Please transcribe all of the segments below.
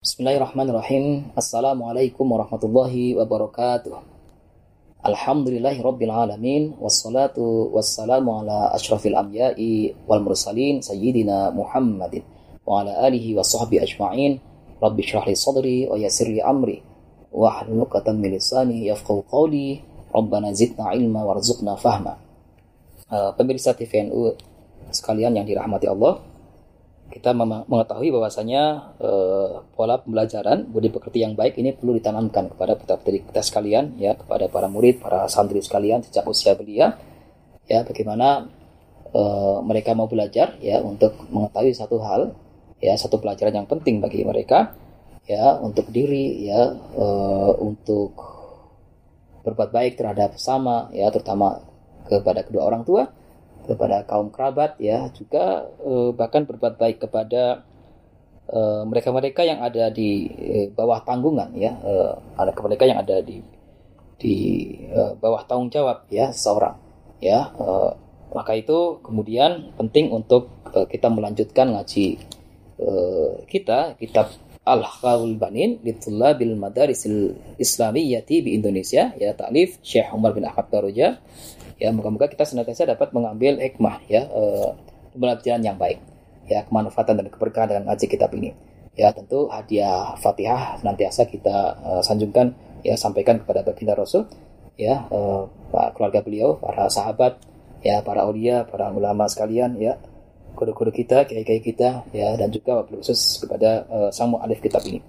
Bismillahirrahmanirrahim. Assalamualaikum warahmatullahi wabarakatuh. Alhamdulillahi rabbil alamin wassalatu wassalamu ala asyrafil anbiya'i wal mursalin sayyidina Muhammadin wa ala alihi wa sahbihi ajma'in. Rabbi syrah li sadri wa yassir li amri wa hlul 'uqdatam min lisani yafqahu qawli. Rabbana zidna ilma warzuqna fahma. Uh, pemirsa TVNU sekalian yang dirahmati Allah, kita mengetahui bahwasanya uh, pola pembelajaran budi pekerti yang baik ini perlu ditanamkan kepada putra-putri kita sekalian ya kepada para murid, para santri sekalian sejak usia belia ya bagaimana uh, mereka mau belajar ya untuk mengetahui satu hal ya satu pelajaran yang penting bagi mereka ya untuk diri ya uh, untuk berbuat baik terhadap sesama ya terutama kepada kedua orang tua kepada kaum kerabat ya juga eh, bahkan berbuat baik kepada eh, mereka-mereka yang ada di eh, bawah tanggungan ya eh, ada mereka yang ada di di eh, bawah tanggung jawab ya seorang ya eh, maka itu kemudian penting untuk eh, kita melanjutkan ngaji eh, kita kitab Al-Khawul Banin bil Madarisil Islamiyyati di Indonesia ya taklif Syekh Umar bin Ahmad Baroja ya moga-moga kita senantiasa dapat mengambil hikmah ya uh, pembelajaran yang baik ya kemanfaatan dan keberkahan dengan ngaji kitab ini. Ya tentu hadiah fatihah senantiasa kita uh, sanjungkan ya sampaikan kepada baginda rasul ya uh, keluarga beliau para sahabat ya para aulia para ulama sekalian ya guru-guru kita kiai-kiai kita ya dan juga khusus kepada uh, sang mu'alif kitab ini.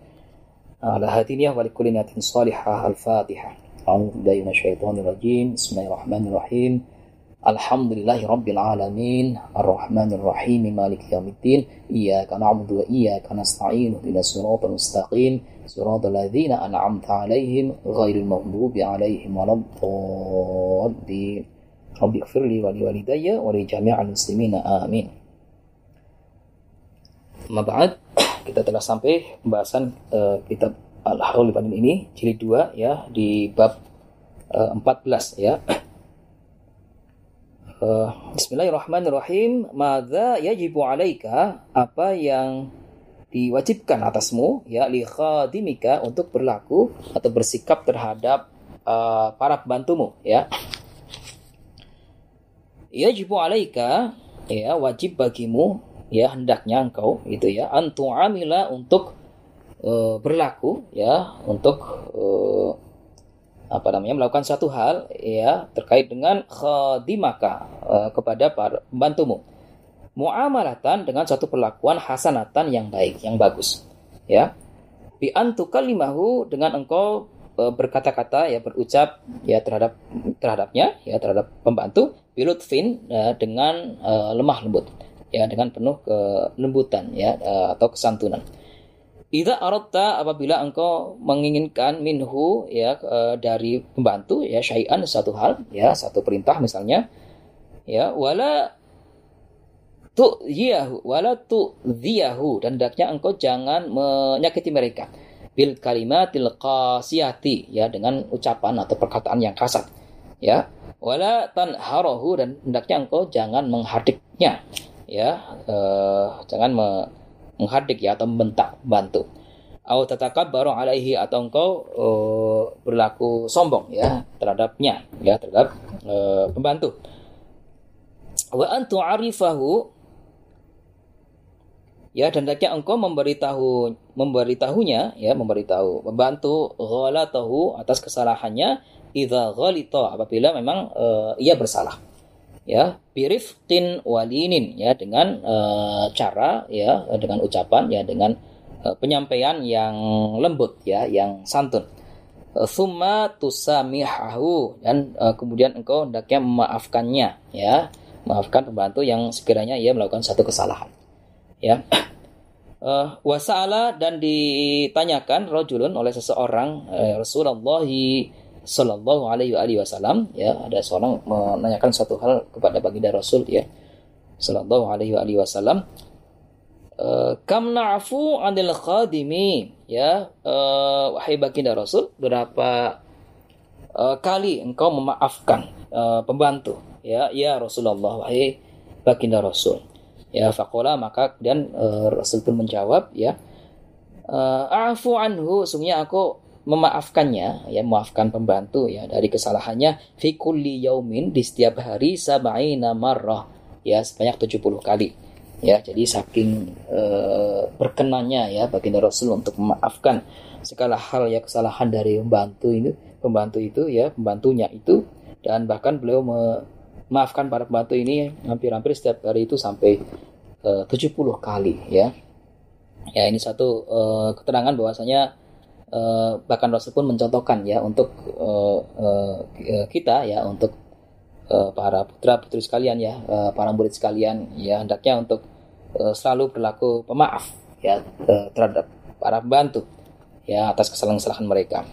Ala hatiniyah wa likulli salihah al-fatihah أعوذ بالله من الشيطان الرجيم. بسم الله الرحمن الرحيم. الحمد لله رب العالمين. الرحمن الرحيم. مالك يوم الدين. إياك نعبد وإياك نستعين. اهدنا الصراط المستقيم. صراط الذين أنعمت عليهم غير المغضوب عليهم ولا الضالين. رب اغفر لي ولوالدي ولجميع المسلمين. آمين. بعد kita telah sampai pembahasan uh, kitab Al-Harul Banin ini jilid 2 ya di bab uh, eh, 14 ya. Uh, Bismillahirrahmanirrahim. Madza yajibu alaika? Apa yang diwajibkan atasmu ya li khadimika untuk berlaku atau bersikap terhadap uh, para pembantumu ya. Yajibu alaika ya wajib bagimu ya hendaknya engkau itu ya antu'amila untuk uh, berlaku ya untuk uh, apa namanya melakukan satu hal ya terkait dengan khadimaka uh, kepada para pembantumu. Muamalatan dengan satu perlakuan hasanatan yang baik yang bagus ya. Bi antukalimahu dengan engkau berkata-kata ya berucap ya terhadap terhadapnya ya terhadap pembantu bilutfin ya, dengan uh, lemah lembut ya dengan penuh kelembutan ya atau kesantunan Ida arota apabila engkau menginginkan minhu ya dari pembantu ya syai'an satu hal ya satu perintah misalnya ya wala tu yahu wala tu ziyahu dan hendaknya engkau jangan menyakiti mereka. Bil kalimatil qasiyati ya dengan ucapan atau perkataan yang kasar ya. Wala tanharahu dan hendaknya engkau jangan menghardiknya ya e, jangan me, menghardik ya atau membentak bantu atau baru alaihi atau engkau uh, berlaku sombong ya terhadapnya ya terhadap uh, pembantu. Wa antu arifahu ya dan hendaknya engkau memberitahu memberitahunya ya memberitahu membantu ghalatahu atas kesalahannya idza ghalita apabila memang uh, ia bersalah ya birifqin walinin ya dengan uh, cara ya dengan ucapan ya dengan uh, penyampaian yang lembut ya yang santun. Summa tusamihahu dan uh, kemudian engkau hendaknya memaafkannya ya maafkan pembantu yang sekiranya ia melakukan satu kesalahan ya. Uh, wasala dan ditanyakan rojulun oleh seseorang Rasulullah Sallallahu Alaihi Wasallam ya ada seorang menanyakan satu hal kepada baginda Rasul ya. Sallallahu Alaihi Wasallam eh, kam na'fu anil khadimi? Ya uh, wahai baginda Rasul berapa uh, kali engkau memaafkan uh, pembantu ya ya Rasulullah wahai baginda Rasul. Ya fakola maka kemudian uh, Rasul pun menjawab ya uh, afu anhu sungguhnya aku memaafkannya ya memaafkan pembantu ya dari kesalahannya fi kulli yaumin di setiap hari sab'ina marrah ya sebanyak 70 kali. Ya jadi saking uh, berkenannya ya baginda Rasul untuk memaafkan segala hal ya kesalahan dari pembantu itu pembantu itu ya pembantunya itu. Dan bahkan beliau memaafkan para pembantu ini hampir-hampir setiap hari itu sampai uh, 70 kali ya. Ya ini satu uh, keterangan bahwasanya uh, bahkan Rasul pun mencontohkan ya untuk uh, uh, kita ya untuk uh, para putra putri sekalian ya uh, para murid sekalian ya hendaknya untuk uh, selalu berlaku pemaaf ya terhadap para pembantu ya atas kesalahan-kesalahan mereka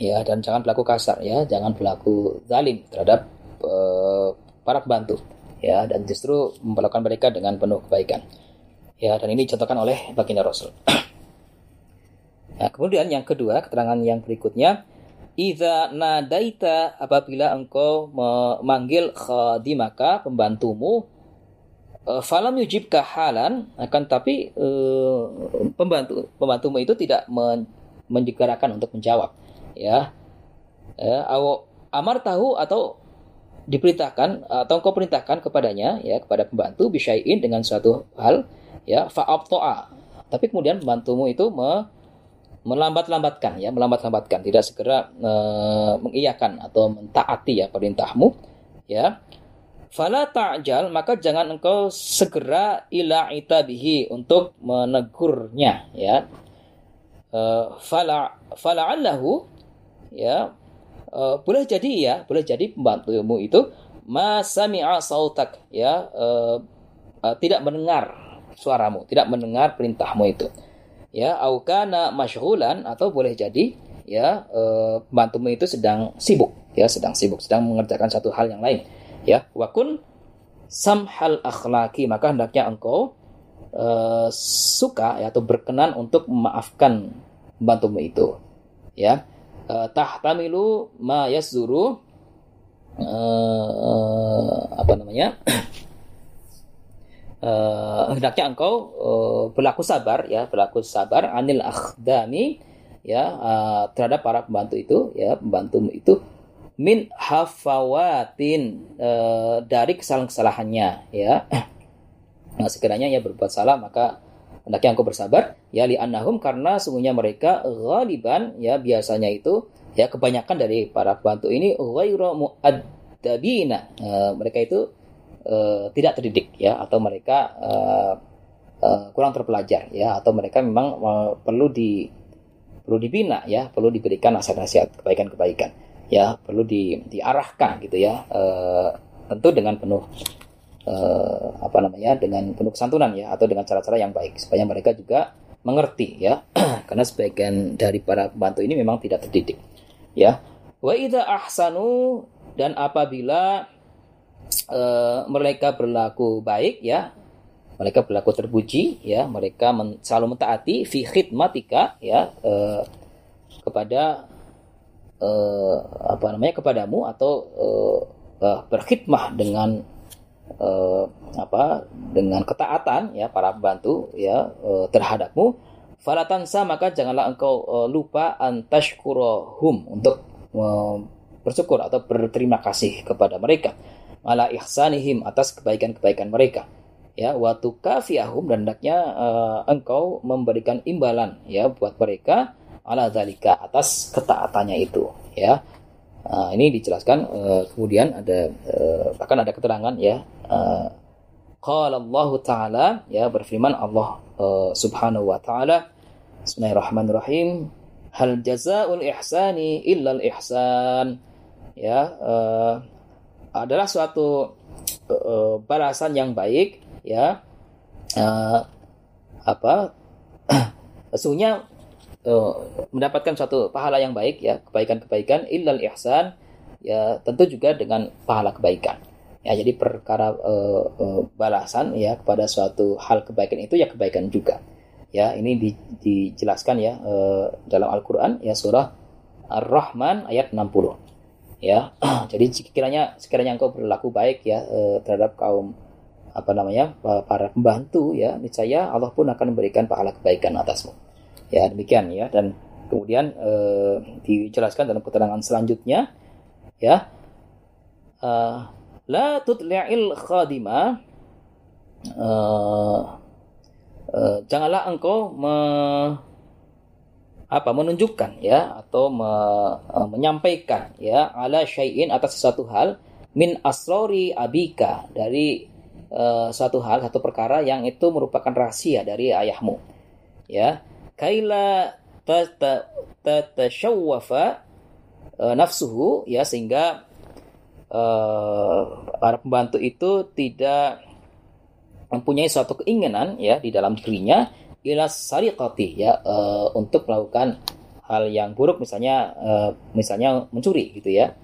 ya dan jangan berlaku kasar ya jangan berlaku zalim terhadap uh, para pembantu ya dan justru memperlakukan mereka dengan penuh kebaikan Ya, dan ini dicontohkan oleh baginda Rasul. nah, kemudian yang kedua, keterangan yang berikutnya, Iza nadaita apabila engkau memanggil khadimaka pembantumu e, falam yujib halan akan tapi uh, pembantu pembantumu itu tidak men, mendigarakan untuk menjawab ya. Ya amar tahu atau diperintahkan atau engkau perintahkan kepadanya ya kepada pembantu bisyai'in dengan suatu hal ya fa'abto'a tapi kemudian pembantumu itu me, melambat-lambatkan ya melambat-lambatkan. Tidak segera e, mengiyakan atau mentaati ya perintahmu ya. Fala ta'jal maka jangan engkau segera ila itabihi untuk menegurnya ya. E, fala fala'allahu ya. E, boleh jadi ya boleh jadi pembantumu itu masami'a sautak ya. E, e, tidak mendengar suaramu, tidak mendengar perintahmu itu. Ya, aukana masyhulan atau boleh jadi ya e, bantumu itu sedang sibuk, ya sedang sibuk, sedang mengerjakan satu hal yang lain. Ya, wakun samhal akhlaki maka hendaknya engkau e, suka ya, atau berkenan untuk memaafkan bantumu itu. Ya, e, tahtamilu ma yasduru e, apa namanya? uh, hendaknya engkau uh, berlaku sabar ya berlaku sabar anil akhdami ya uh, terhadap para pembantu itu ya pembantumu itu min hafawatin uh, dari kesalahan-kesalahannya ya. Nah, sekiranya ya berbuat salah maka hendaknya engkau bersabar ya li annahum karena sungguhnya mereka ghaliban ya biasanya itu ya kebanyakan dari para pembantu ini ghairu muaddabina. Uh, mereka itu uh, tidak terdidik ya atau mereka uh, uh, kurang terpelajar ya atau mereka memang uh, perlu di perlu dibina ya perlu diberikan nasihat-nasihat kebaikan-kebaikan ya perlu di, diarahkan gitu ya uh, tentu dengan penuh uh, apa namanya dengan penuh kesantunan ya atau dengan cara-cara yang baik supaya mereka juga mengerti ya karena sebagian dari para pembantu ini memang tidak terdidik ya. Wa ahsanu dan apabila uh, mereka berlaku baik ya. Mereka berlaku terpuji ya. Mereka men, selalu mentaati fi khidmatika ya uh, kepada uh, apa namanya kepadamu atau uh, uh, berkhidmah dengan uh, apa dengan ketaatan ya para pembantu ya uh, terhadapmu. Falatansa maka janganlah engkau uh, lupa antashkurohum untuk uh, bersyukur atau berterima kasih kepada mereka ala ihsanihim atas kebaikan-kebaikan mereka. Ya waktu kafiyahum dan hendaknya uh, engkau memberikan imbalan ya buat mereka ala zalika atas ketaatannya itu ya. Uh, ini dijelaskan uh, kemudian ada uh, bahkan ada keterangan ya. Uh, Allah taala ya berfirman Allah uh, subhanahu wa taala Bismillahirrahmanirrahim. Hal jazaul ihsani illa al ihsan. Ya uh, adalah suatu uh, balasan yang baik ya. Uh, apa? Sesungguhnya uh, mendapatkan suatu pahala yang baik ya. Kebaikan-kebaikan illal ihsan ya tentu juga dengan pahala kebaikan. Ya jadi perkara uh, uh, balasan ya kepada suatu hal kebaikan itu ya kebaikan juga. Ya ini di, dijelaskan ya uh, dalam Al-Qur'an ya surah Ar-Rahman ayat 60 ya. Jadi sekiranya sekiranya engkau berlaku baik ya eh, terhadap kaum apa namanya para pembantu ya niscaya Allah pun akan memberikan pahala kebaikan atasmu. Ya, demikian ya. Dan kemudian uh, dijelaskan dalam keterangan selanjutnya ya uh, la tutli'il khadima uh, uh, janganlah engkau me, apa menunjukkan ya atau me, uh, menyampaikan ya ala syai'in atas sesuatu hal min asrori abika dari uh, suatu hal satu perkara yang itu merupakan rahasia dari ayahmu ya. Kaila tatashawwafa uh, nafsuhu ya sehingga uh, para pembantu itu tidak mempunyai suatu keinginan ya di dalam dirinya ila sariqati ya uh, untuk melakukan hal yang buruk misalnya uh, misalnya mencuri gitu ya.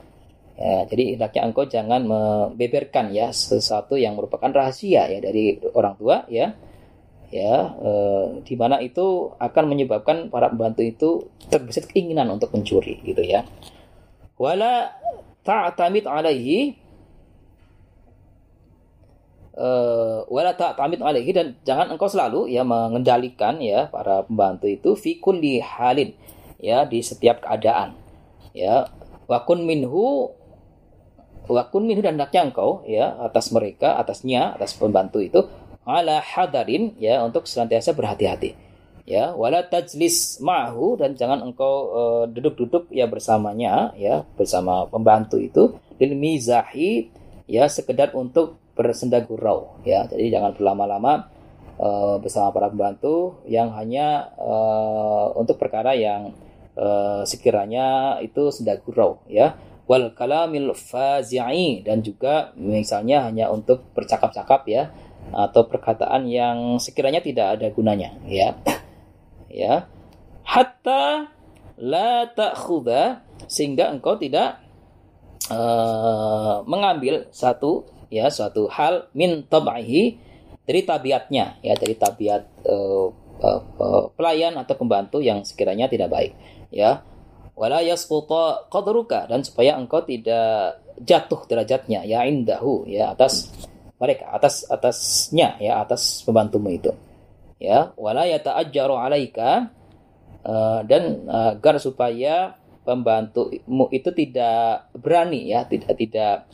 ya jadi hendaknya engkau jangan membeberkan ya sesuatu yang merupakan rahasia ya dari orang tua ya ya uh, di mana itu akan menyebabkan para pembantu itu terbesit keinginan untuk mencuri gitu ya wala ta'tamid alaihi wala ta'tamid alaihi dan jangan engkau selalu ya mengendalikan ya para pembantu itu fi kulli halin ya di setiap keadaan. Ya wakun minhu wakun minhu dan hendaknya engkau ya atas mereka atasnya atas pembantu itu ala hadarin ya untuk senantiasa berhati-hati. Ya wala tajlis ma'hu dan jangan engkau uh, duduk-duduk ya bersamanya ya bersama pembantu itu lil mizahi ya sekedar untuk bersenda gurau ya. Jadi jangan berlama-lama uh, bersama para pembantu yang hanya uh, untuk perkara yang uh, sekiranya itu senda gurau ya. Wal kalamil fazi'i dan juga misalnya hanya untuk bercakap-cakap ya atau perkataan yang sekiranya tidak ada gunanya ya. Ya. Hatta la ta'khudha sehingga engkau tidak uh, mengambil satu ya suatu hal min tab'ihi dari tabiatnya ya dari tabiat uh, uh, uh, pelayan atau pembantu yang sekiranya tidak baik ya. Wala yasquta qadruka dan supaya engkau tidak jatuh derajatnya ya indahu ya atas mereka atas atasnya ya atas pembantumu itu ya. Wala yata'ajjaru alaika uh, dan agar supaya pembantumu itu tidak berani ya tidak tidak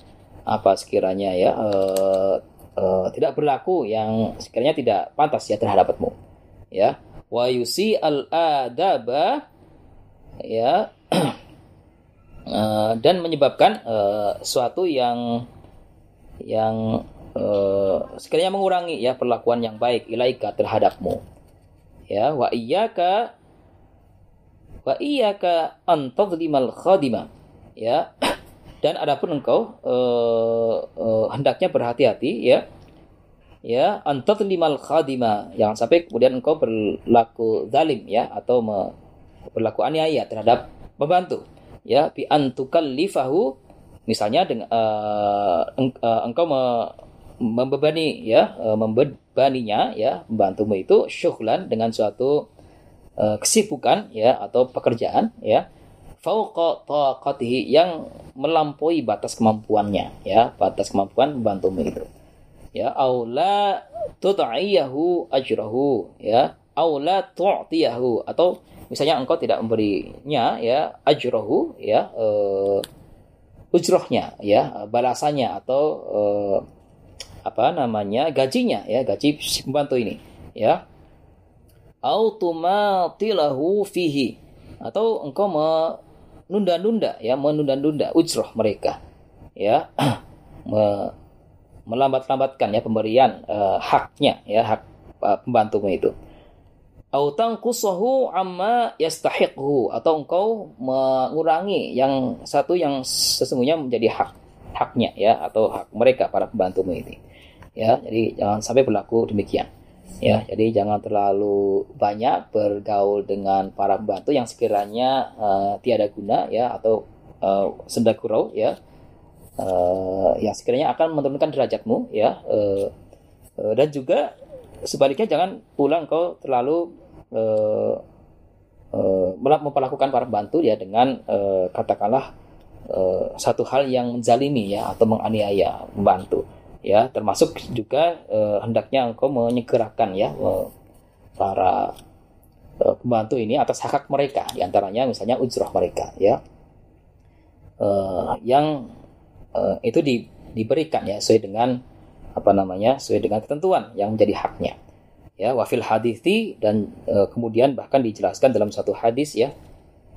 apa sekiranya ya uh, uh, tidak berlaku yang sekiranya tidak pantas ya terhadapmu ya. Wa yusi al adaba ya. Uh, dan menyebabkan uh, suatu yang yang uh, sekiranya mengurangi ya perlakuan yang baik ilaika terhadapmu ya. Wa iyyaka wa iyyaka an tadlimal khadima ya dan adapun engkau uh, uh, hendaknya berhati-hati ya. Ya antat limal khadima. Jangan sampai kemudian engkau berlaku zalim ya atau me, berlaku aniaya terhadap pembantu ya. Bi lifahu misalnya dengan uh, eng, engkau me, membebani ya uh, membebaninya ya pembantumu itu syuhlan dengan suatu uh, kesibukan ya atau pekerjaan ya fauqa taqatihi yang melampaui batas kemampuannya ya. Batas kemampuan membantumu itu ya aula tut'iyahu ajrahu ya. Aula tu'tiyahu atau misalnya engkau tidak memberinya ya ajrahu ya uh, ujrohnya ya balasannya atau uh, apa namanya gajinya ya gaji si pembantu ini ya. Automatilahu fihi atau engkau menunda-nunda ya menunda-nunda ujroh mereka ya me, melambat-lambatkan ya pemberian uh, haknya ya hak uh, pembantumu itu. Autang kusahu amma yastahiqhu atau engkau mengurangi yang satu yang sesungguhnya menjadi hak haknya ya atau hak mereka para pembantumu ini ya. Jadi jangan sampai berlaku demikian ya jadi jangan terlalu banyak bergaul dengan para pembantu yang sekiranya uh, tiada guna ya atau uh, senda gurau ya. Uh, yang sekiranya akan menurunkan derajatmu ya. Uh, uh, dan juga sebaliknya jangan pulang kau terlalu uh, uh, memperlakukan para pembantu ya dengan uh, katakanlah uh, satu hal yang menzalimi ya atau menganiaya pembantu ya termasuk juga eh, hendaknya engkau menyegerakan ya eh, para uh, pembantu ini atas hak, -hak mereka. Di antaranya misalnya ujrah mereka ya. Uh, yang uh, itu di, diberikan ya sesuai dengan apa namanya sesuai dengan ketentuan yang menjadi haknya. Ya wafil hadithi dan uh, kemudian bahkan dijelaskan dalam satu hadis ya.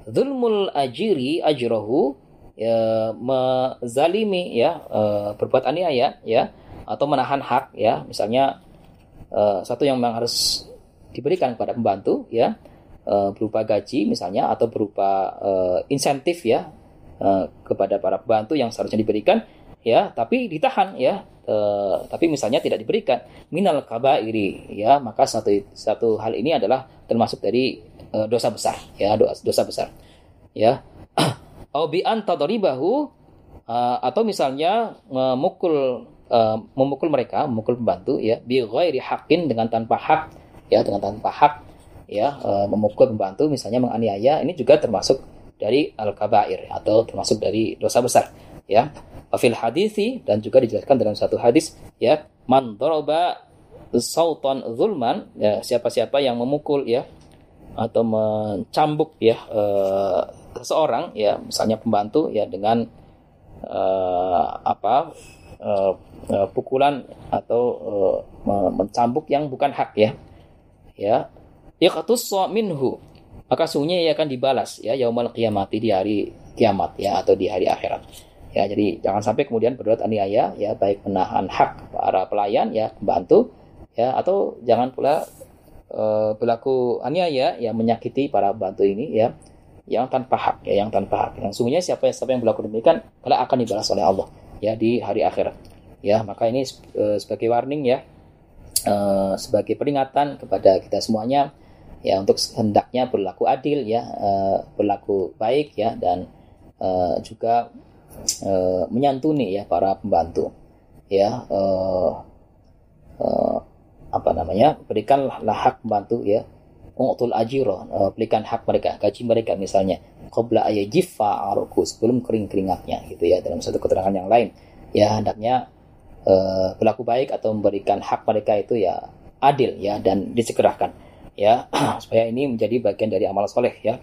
Zulmul ajiri ajrohu ya mezalimi ya uh, berbuat aniaya ya atau menahan hak ya. Misalnya uh, satu yang memang harus diberikan kepada pembantu ya uh, berupa gaji misalnya atau berupa uh, insentif ya uh, kepada para pembantu yang seharusnya diberikan ya tapi ditahan ya uh, tapi misalnya tidak diberikan. Minal kabairi ya maka satu satu hal ini adalah termasuk dari uh, dosa besar ya dosa, dosa besar ya au bi uh, atau misalnya memukul uh, memukul mereka, memukul pembantu ya bi ghairi haqqin dengan tanpa hak ya dengan tanpa hak ya uh, memukul pembantu misalnya menganiaya ini juga termasuk dari al-kabair atau termasuk dari dosa besar ya. Fil hadisi dan juga dijelaskan dalam satu hadis ya man daraba sautan zulman ya siapa-siapa yang memukul ya atau mencambuk ya uh, seseorang ya misalnya pembantu ya dengan uh, apa uh, uh, pukulan atau uh, mencambuk yang bukan hak ya. Ya yaqtussa minhu. Maka sungguhnya ia akan dibalas ya yaumal qiyamati di hari kiamat ya atau di hari akhirat. Ya jadi jangan sampai kemudian berbuat aniaya ya baik menahan hak para pelayan ya pembantu ya atau jangan pula uh, berlaku aniaya yang menyakiti para pembantu ini ya yang tanpa hak ya yang tanpa hak. Yang sungguhnya siapa yang siapa yang berlaku demikian kalau akan dibalas oleh Allah ya di hari akhirat. Ya maka ini uh, sebagai warning ya uh, sebagai peringatan kepada kita semuanya ya untuk hendaknya berlaku adil ya uh, berlaku baik ya dan uh, juga uh, menyantuni ya para pembantu. Ya uh, uh, apa namanya berikanlah hak pembantu ya U'tul ajiro, uh, berikan hak mereka, gaji mereka misalnya. Qabla ayajifa aruku, sebelum kering keringatnya gitu ya dalam satu keterangan yang lain. Ya hendaknya berlaku baik atau memberikan hak mereka itu ya adil ya dan disegerakan ya supaya ini menjadi bagian dari amal soleh ya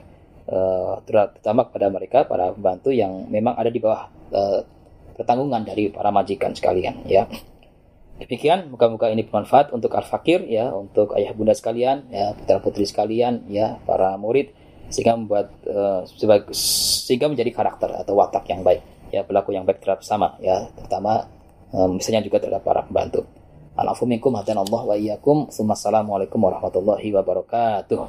uh, terutama kepada mereka para pembantu yang memang ada di bawah uh, pertanggungan dari para majikan sekalian ya Demikian, moga-moga ini bermanfaat untuk al-fakir ya, untuk ayah bunda sekalian, ya, putra putri sekalian, ya, para murid sehingga membuat uh, sehingga menjadi karakter atau watak yang baik, ya, berlaku yang baik terhadap sama, ya, terutama um, misalnya juga terhadap para pembantu. Minkum. Assalamualaikum warahmatullahi wabarakatuh.